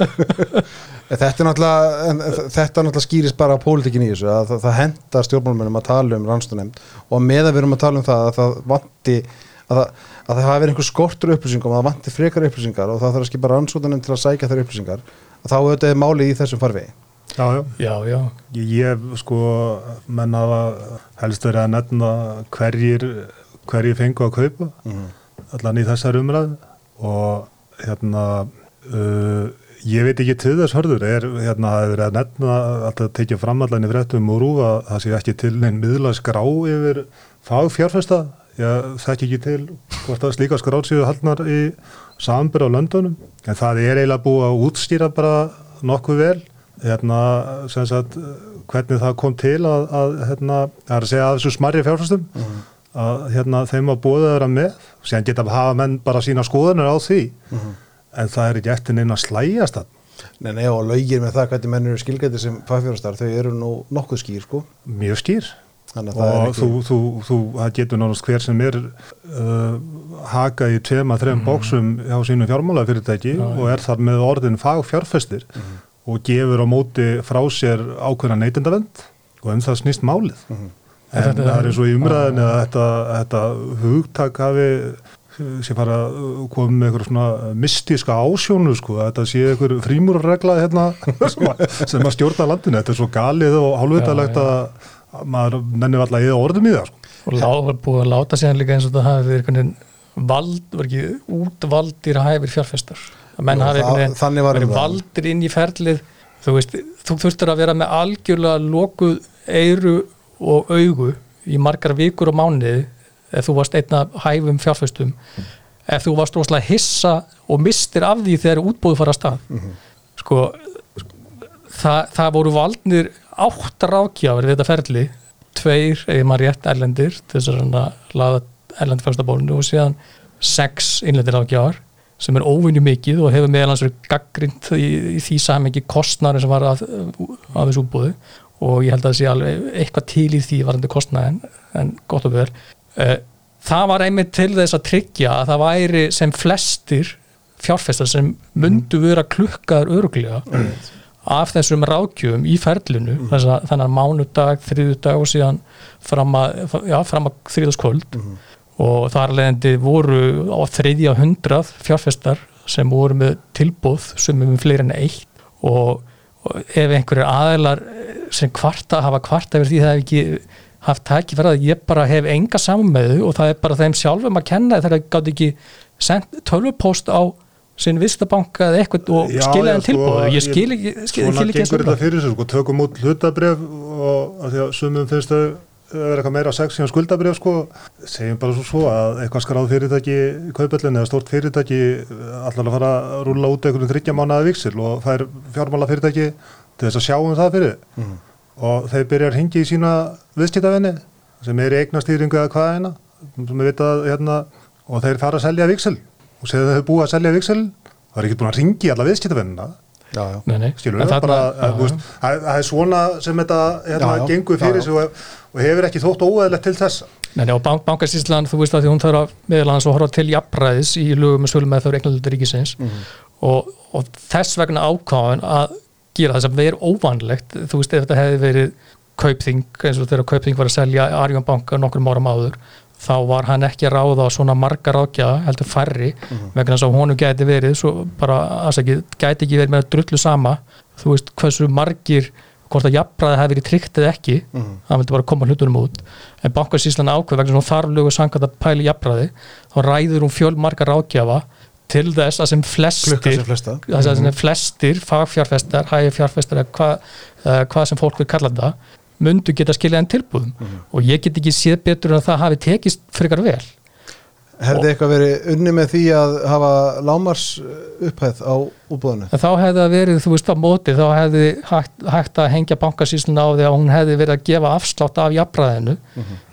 *laughs* Þetta er náttúrulega, þetta náttúrulega skýrist bara pólitíkin í þessu, að það, það hendar stjórnmálmennum að tala um rannstunemnd og meðan við erum að tala um það að það vanti að það, að það hafi verið einhver skortur upplýsingum að það vanti frekar upplýsingar og það þarf að skipa rannsóknarnefnd til að sækja þær upplýsingar að þá auðvitað er málið í þessum farvegi. Já, já. já, já, Ég, ég sko menn hafa helst verið að nefna hverjir hverjir fengu að kaupa allan í þessar umræðu og hérna uh, ég veit ekki til þess hörður er hérna að verið að nefna alltaf tekið fram allan í fréttum og rúfa það sé ekki til neinn miðla skrá yfir fagfjárfesta? Ég þekki ekki til hvort að slíka skráð séu haldnar í sambur á löndunum en það er eiginlega búið að útstýra bara nokkuð vel hérna, sem sagt, hvernig það kom til að, að hérna, það er að segja að þessu smarri fjárfæstum að hérna, þeim að að vera með. Sem geta að hafa menn bara sína skoðanir á því en það er ekki eftir neina að slæjast það Nei, nei, og lögir með það hvernig menn eru skilgæti sem fagfjárastar, þau eru nú nokkuð skýr sko, mjög skýr. Er og ekki þú, þú, þú, það getur nánast hver sem er uh, haka í tvema, þrem bóksum hjá sínu fjármálafyrirtæki Já, já. og er þar með orðin fagfjárfestir og gefur á móti frá sér ákveðna neytendavend og um það snýst málið. En Þetta- það er eins og í umræðinu að þetta, þetta hugtak hafi sem fara að koma með eitthvað svona mystíska ásjónu sko, að þetta sé eitthvað frímúrregla hérna sem *laughs* að, sem að stjórna landinu, þetta er svo galið og hálfvitalegt Já, að að maður nennir alltaf í orðum í það sko. og lá, var búið að láta síðan líka eins og það hafi verið vald, var ekki útvaldir hæfir fjárfestar. Að menn hafi það- einhvern veginn þannig var verið valdir inn í ferlið. Þú veist, þú þurftir að vera með algjörlega lokuð eyru og augu í margar vikur og mánuði ef þú varst einna hæfum fjárfestum ef þú varst rosalega hissa og mistir af því þegar útbúið fara að stað. Sko það, það voru valdnir átt rákjáður við þetta ferli tveir, eða maður rétt erlendir til þess að laða erlendi fjörstabólinu og síðan sex innlendir rákjáður sem er óvinni mikið og hefur meðalans verið gaggrind í, í því samengi kostnari sem var af, af þessu útbúðu og ég held að það sé alveg eitthvað til í því varandi kostnæðin en gott og Eh, það var einmitt til þess að tryggja að það væri sem flestir fjárfestar sem myndu vera klukkaður öruglega af þessum rákjöfum í ferlinu mm. þess að þannig að mánudag, þriðudag og síðan fram að, að þriðaskvöld og þar leðandi voru á þriðja hundrað fjárfestar sem voru með tilbúð sem er með fleiri en eitt. Og, og ef einhverjir aðeilar sem kvarta hafa kvarta yfir því það hef ekki haft tækifæri að ég bara hef enga saman með þau og það er bara þeim sjálfum að kenna þegar það gátt ekki sendt tölvupóst á sinn vistabanka eða eitthvað og skilja þeim sko, tilbúðu ég skil ekki, skil, Svona skil ekki gengur þetta þessu fyrir sig, sko, tökum út hlutabref og að því að sumum finnst þau vera eitthvað meira sex síðan skuldabref sko, segjum bara svo, svo að eitthvað skráð fyrirtæki í kaupöllin eða stort fyrirtæki allar að fara að rúla út einhvern þryggja mánuða viksil og það er fjármála fyrirtæki til þess að sjá um það fyrir. Og þeir byrja að ringi í sína viðskiptavinni sem er í eignastýringu eða hvað eina sem við vita hérna og þeir fara að selja viksel og segja þau búið að selja viksel það er ekki búin að ringi alla viðskiptavinnina já, já. Nei, nei. skilur við, bara, að, það það er svona sem þetta hérna, Já, já. gengur fyrir já. sig og, og hefur ekki þótt óeðlegt til þessa Nei, nei, og bank, bankasýslan, þú veist að því hún þarf að meðal hans að horfa til jafnræðis í lögum með sölum með þau eignalöldur ríkisins og, og þess vegna ákváðan að gera það sem er óvanlegt þú veist, ef þetta hefði verið kaupþing, eins og þegar kaupþing var að selja Arjón banka nokkrum áram áður þá var hann ekki að ráða á svona marga rákjaða, heldur færri vegna þess að honum gæti verið svo bara, afsakið, gæti ekki verið með að drullu sama. Þú veist, hversu margir hvort að jafnræði hefði verið tryggt eða ekki hann vildi bara koma hlutunum út. En bankasýslan ákveð vegna sem hún þarf lögu samkvæmt að pæla í jafnræði þá ræður hún fjöl marga rákjafa til þess að sem flestir að sem flestir fagfjárfestar, hægir fjárfestar eða hvað hva sem fólk vil kalla þetta myndu geta skilja enn tilbúðum og ég get ekki séð betur en að það hafi tekist frekar vel. Hefði eitthvað verið unni með því að hafa lámars upphæð á útbúðinu? þá hefði það verið, þú veist á móti þá hefði hægt, hægt að hengja bankasýsluna á því að hún hefði verið að gefa afslátt af jafnræðinu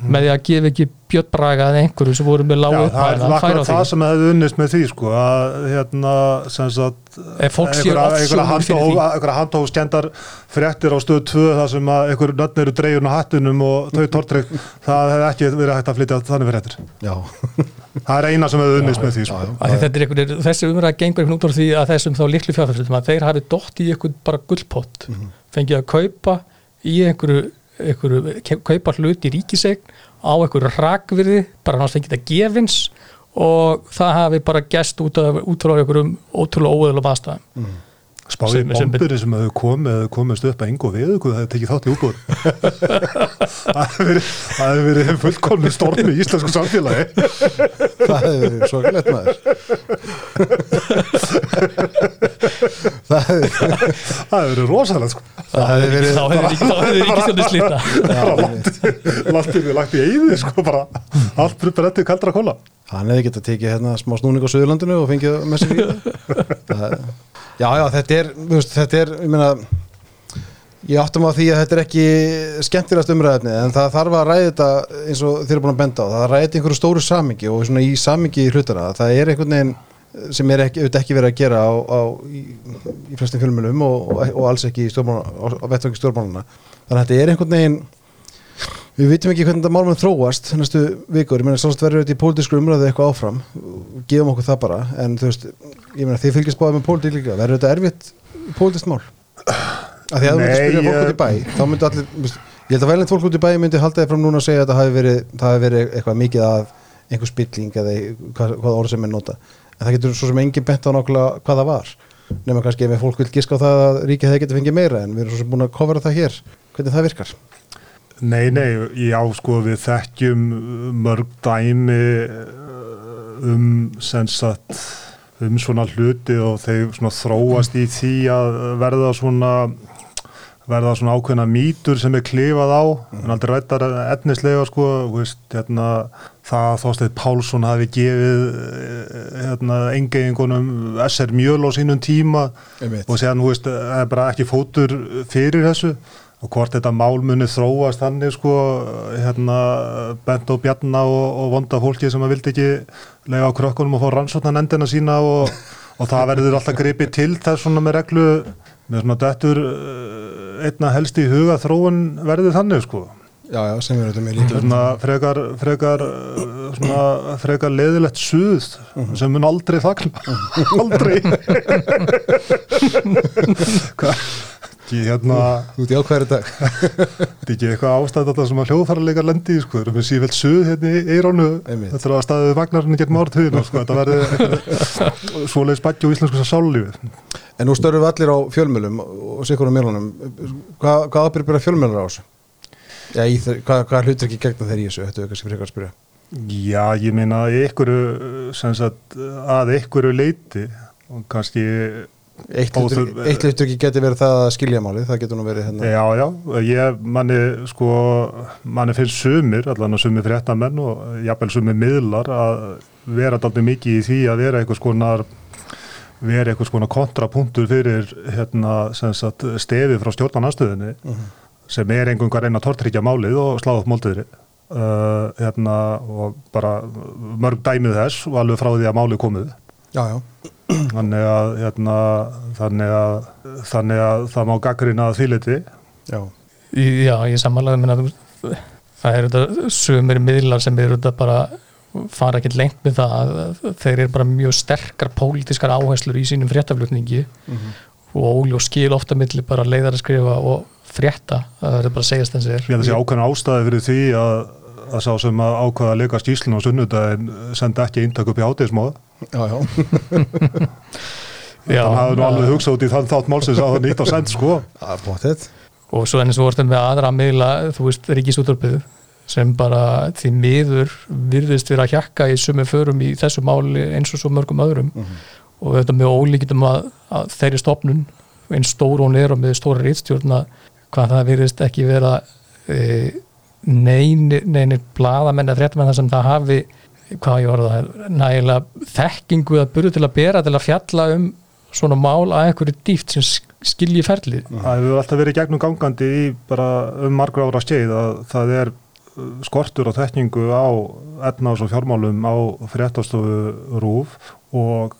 með því að gefa ekki bjöttbraga eða einhverju sem voru með lágu Já, það er á akkurat það sem hefði unnist með því sko, að hérna fyrir einhverja handhófskendar fréttir á stöð 2 þar sem að einhver nöfn eru dreigurinn á hattinum og þau tortrygg, það hefði ekki verið hægt að flytja þannig fréttir. Já, *laughs* Það er eina sem hefði unnist með því sko. er einhver, þessi umræða gengur einhvern út á því að þessum þá litlu fjárfærslutum að þeir hafi dótt í einhvern bara gullpott fengið að kaupa í einhverju, einhverju kaupa hlut í ríkisegn á einhverju rakvirði bara hann fengið það gefins og það hafi bara gest út, út frá einhverjum ótrúlega óöðlum aðstæðum. Spáði Sem- bombiri sem hefur komið komist upp að engu við það hefði tekið þátt í útbúður *laughs* það hefði verið, fullkomni stormi í íslensku samfélagi. Það hefði verið svo glætt maður. Það hefði verið rosalega sko. Það hefði verið þá þá hefði ríkistjóndi slíta bara landið við lagt í eyði sko, bara. Allt brupar eftir kaldra kóla Hann hefði getað tekið hérna smá snúning á Suðurlandinu og fengið með sér í það. Já, já, þetta er, veist, þetta er, ég meina, ég áttum á því að þetta er ekki skemmtilegast umræðefni, en það þarf að ræða þetta eins og þið eru búin að benda á, það í einhverju stóru samingi og svona í samingi hlutana, það er einhvern veginn sem er ekki, ekki verið að gera á, á, í, í flestum fjölmjölum og, og, og alls ekki í stjórnmálana, á, vettvangi stjórnmálana. Þannig að þetta er einhvern veginn Við vitum ekki hvernig þetta málmenn þróast næstu vikur, ég meina sannst verður þetta í pólitísku umræðu eitthvað áfram, gefum okkur það bara. En þú veist, ég meina þið fylgjast báðið með pólitík líka, verður þetta erfitt pólitískt mál? Af því að þú myndir spyrja fólk út í bæ þá myndir allir, Ég held að velnið fólk út í bæði myndi halda þið fram núna að segja að það hafi verið, það hafi verið eitthvað mikið af einhver spilling eða hvað, hvað orð sem er nota. En það getur svo sem engin bent á nákvæmlega hvað það var Nei, nei, já sko við þekkjum mörg dæmi uh, um sem sagt um svona hluti og þeir svona þróast í því að verða svona verða svona ákveðna mýtur sem er klifað á en aldrei rættar etnislega sko veist, hérna, það að Þorstein Pálsson hafi gefið eh, hérna, engeingunum SR mjöl á sínum tíma Einmitt. og séðan veist, er bara ekki fótur fyrir þessu og hvort þetta málmunni þróast þannig sko hérna bent og bjarna og, og vonda fólki sem að vildi ekki lega á krökkunum og fá rannsóknan endina sína og, og það verður alltaf gripið til þess svona með reglu með svona dættur einna helst í huga þróun verður þannig sko. Já, já, sem með Þetta er líka svona frekar frekar, uh, svona frekar leðilegt suð sem mun aldrei þakna aldrei. *laughs* Hvað ekki hérna út í ákværi dag. Þetta er ekki eitthvað ástæð þetta sem að hljóðfærarleikar lendi sko, erum við sífælt suð hérna í eirónu þetta er að staðið vagnarinn gegn mártöðinu sko, þetta verði *laughs* svoleiðis bætti og íslensku sállífi En nú störfum við allir á fjölmjölum og sikur á mjölunum Hvað, hvað ábyrg byrja fjölmjölar á þessu? Já, í hvað, hvað hlutur ekki gegna þeir í þessu? Þetta er kannski frekar að spyrja? Já, ég meina að sagt, að ykkur leiti og kannski Eitt ekki geti verið það að skilja málið, það getur nú verið hérna. Já, já, ég manni sko, manni finnst sumir allan að sumir fréttamenn og jafnvel sumir miðlar að vera alltaf mikið í því að vera einhvers konar vera einhvers konar kontrapunktur fyrir hérna, sem sagt, stefið frá stjórnarnastöðinni sem er einhvern veginn að reyna að tortryggja málið og sláða upp máltiðri uh, hérna, og bara mörg dæmið þess og alveg frá því að málið komið Já, já, þannig að, hérna, þannig að þannig að það má gaggrina að þýliti já, Já, ég samanlega minna það eru þetta sumir miðlar sem eru þetta bara fara ekkert lengt með það að þeir eru bara mjög sterkar pólitískar áherslur í sínum fréttaflutningi. Og óljó skil ofta milli bara leiðar að skrifa og frétta það er bara að segjast eins og Ég held að sé ákveðna ástæði fyrir því að, að sá sem að ákveða að leika skýslun á sunnudaginn senda ekki eintak upp í hátegismóða. Já, já. Já, Þannig hafði nú alveg hugsað út í þann þátt málsins að það nýtt á send sko. Það er og svo ennig svo vortum við aðra miðla, þú veist, ríkisúttorpið sem bara því miður virðist vera að hjakka í sumi förum í þessu máli eins og svo mörgum öðrum og þetta með ólíkitum að, að þeirri stopnun eins stór hún er og með stóra rítstjórna hvað það virðist ekki vera e, neini, neini bladamenn að fréttamenn þar sem það hafi hvað ég var það, nægilega þekkingu að byrja til að bera til að fjalla um svona mál að einhverju dýft sem skilji ferlið. Það hefur alltaf verið gegnum gangandi í bara um margra ára skeið að það er uh, skortur og þekkingu á etnás og fjármálum á fréttastofu rúf og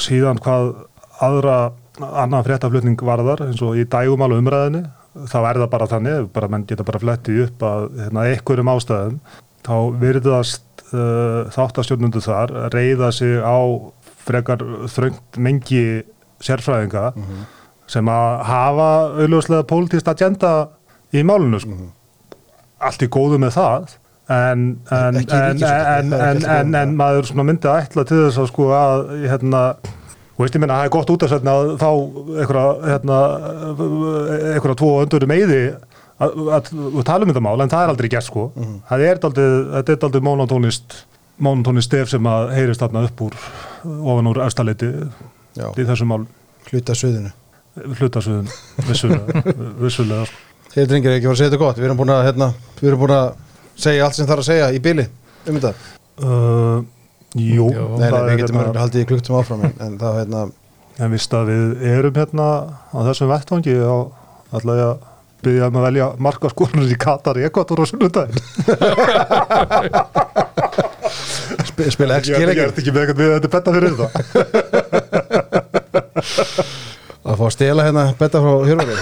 síðan hvað aðra annan fréttaflutning varðar eins og í dægumál umræðinni þá er það bara þannig, bara menn geta bara flettið upp að hérna, einhverjum ástæðum þá virðast uh, þáttastjórnundu þar reyða sig á frekar þröngt mengi sérfræðinga sem að hafa auðvitað pólitíst agenda í málunu sko. allt í góðu með það en, en, en, en, maður myndi að ætla til þess að sko að hérna og veist ég minna að það er gott út að fá einhverja hérna, einhverja tvo öndurum eyði að, að, að tala um þetta mál en það er aldrei gert sko það er daldið, þetta er daldið monotónist monotónist stef sem að heyrist þarna upp úr ofan úr efstaleiti já. í þessum mál hluta suðinu hlutasöðun vissulega, *laughs* vissulega. Þeir drengir ekki voru að segja þetta gott Við erum búin að, hérna, við erum búin að segja allt sem þarf að segja í bili um þetta uh, Jú. Nei, nei, það við er getum hérna, hérna, haldið í klukktum áfram en, en það, hérna, en vist að við erum hérna á þessum vettvangi ég að byggja um að velja markaskorunir í Katar í Ekvator á sunnudaginn. Sp spila Ég ekki er leikir ekki með eitthvað við þetta betta fyrir þetta. Að fá að stela hérna betta frá hjörvari.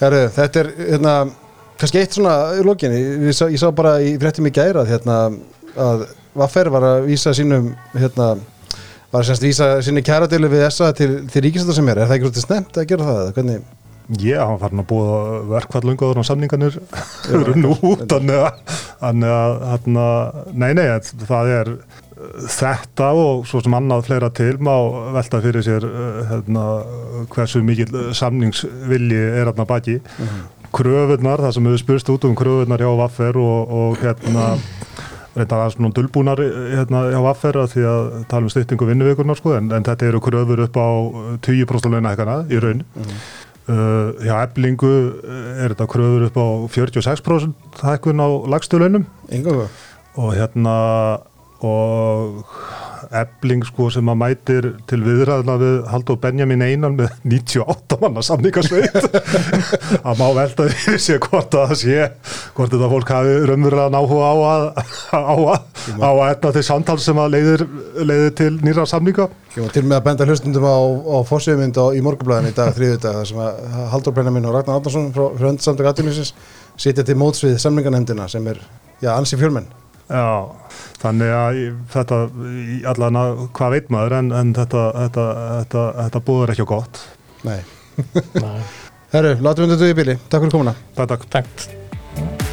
Herru, þetta er hérna, kannski eitt svona í lokinni, ég, ég sá bara í fréttum í gæra að, hérna, að Vaffer var að vísa sínum hérna, var semst vísa sinni kæradölu við þessa til, til ríkisönda sem er, er það ekki svolítið snemt að gera það? Hvernig, Já, hann farin að búa verkvallungaður á samningarnir runn út, þannig að, þannig að, nei, nei, það er þetta og svo sem annað fleira til má velta fyrir sér uh, hérna, hversu mikil samningsvilji er þarna baki. Kröfunar, það sem hefur spurst út um kröfunar hjá Vaffer og, og hérna reynda að svona dölbúnar hérna hjá Vaffer að því að tala um styttingu vinnuvíkurnar sko en, en þetta eru kröfur upp á 20% launahækana í raun. Uh, hjá eblingu er þetta kröfur upp á 46% hækkun á lagstu launum. Enga og hérna og ebling sko sem að mætir til viðræðna við Haldur Benjamin Einan með 98 manna samningarsveit *laughs* að má velta því sé hvort að það sé hvort þetta fólk hafi raunverulega náhuga á að á að, etna til samtal sem að leiðir, leiðir til nýra samninga. Var til með að benda hlustundum á, á fórsöfumynd í morgunblæðin í dag þriðu dag sem að Haldur Brennaminn og Ragnar Átnarsson frá Fröndsamtök Atilísins sitja til móts við samlingarnemdina sem er, já, ansi fjölmenn. Já, þannig að þetta, í allan að hvað veit maður en, en þetta, þetta, þetta, þetta búður ekki á gott. Nei Nei, *laughs* Herru, látum við þetta í bíli, takk fyrir komuna Takk, takk. Takk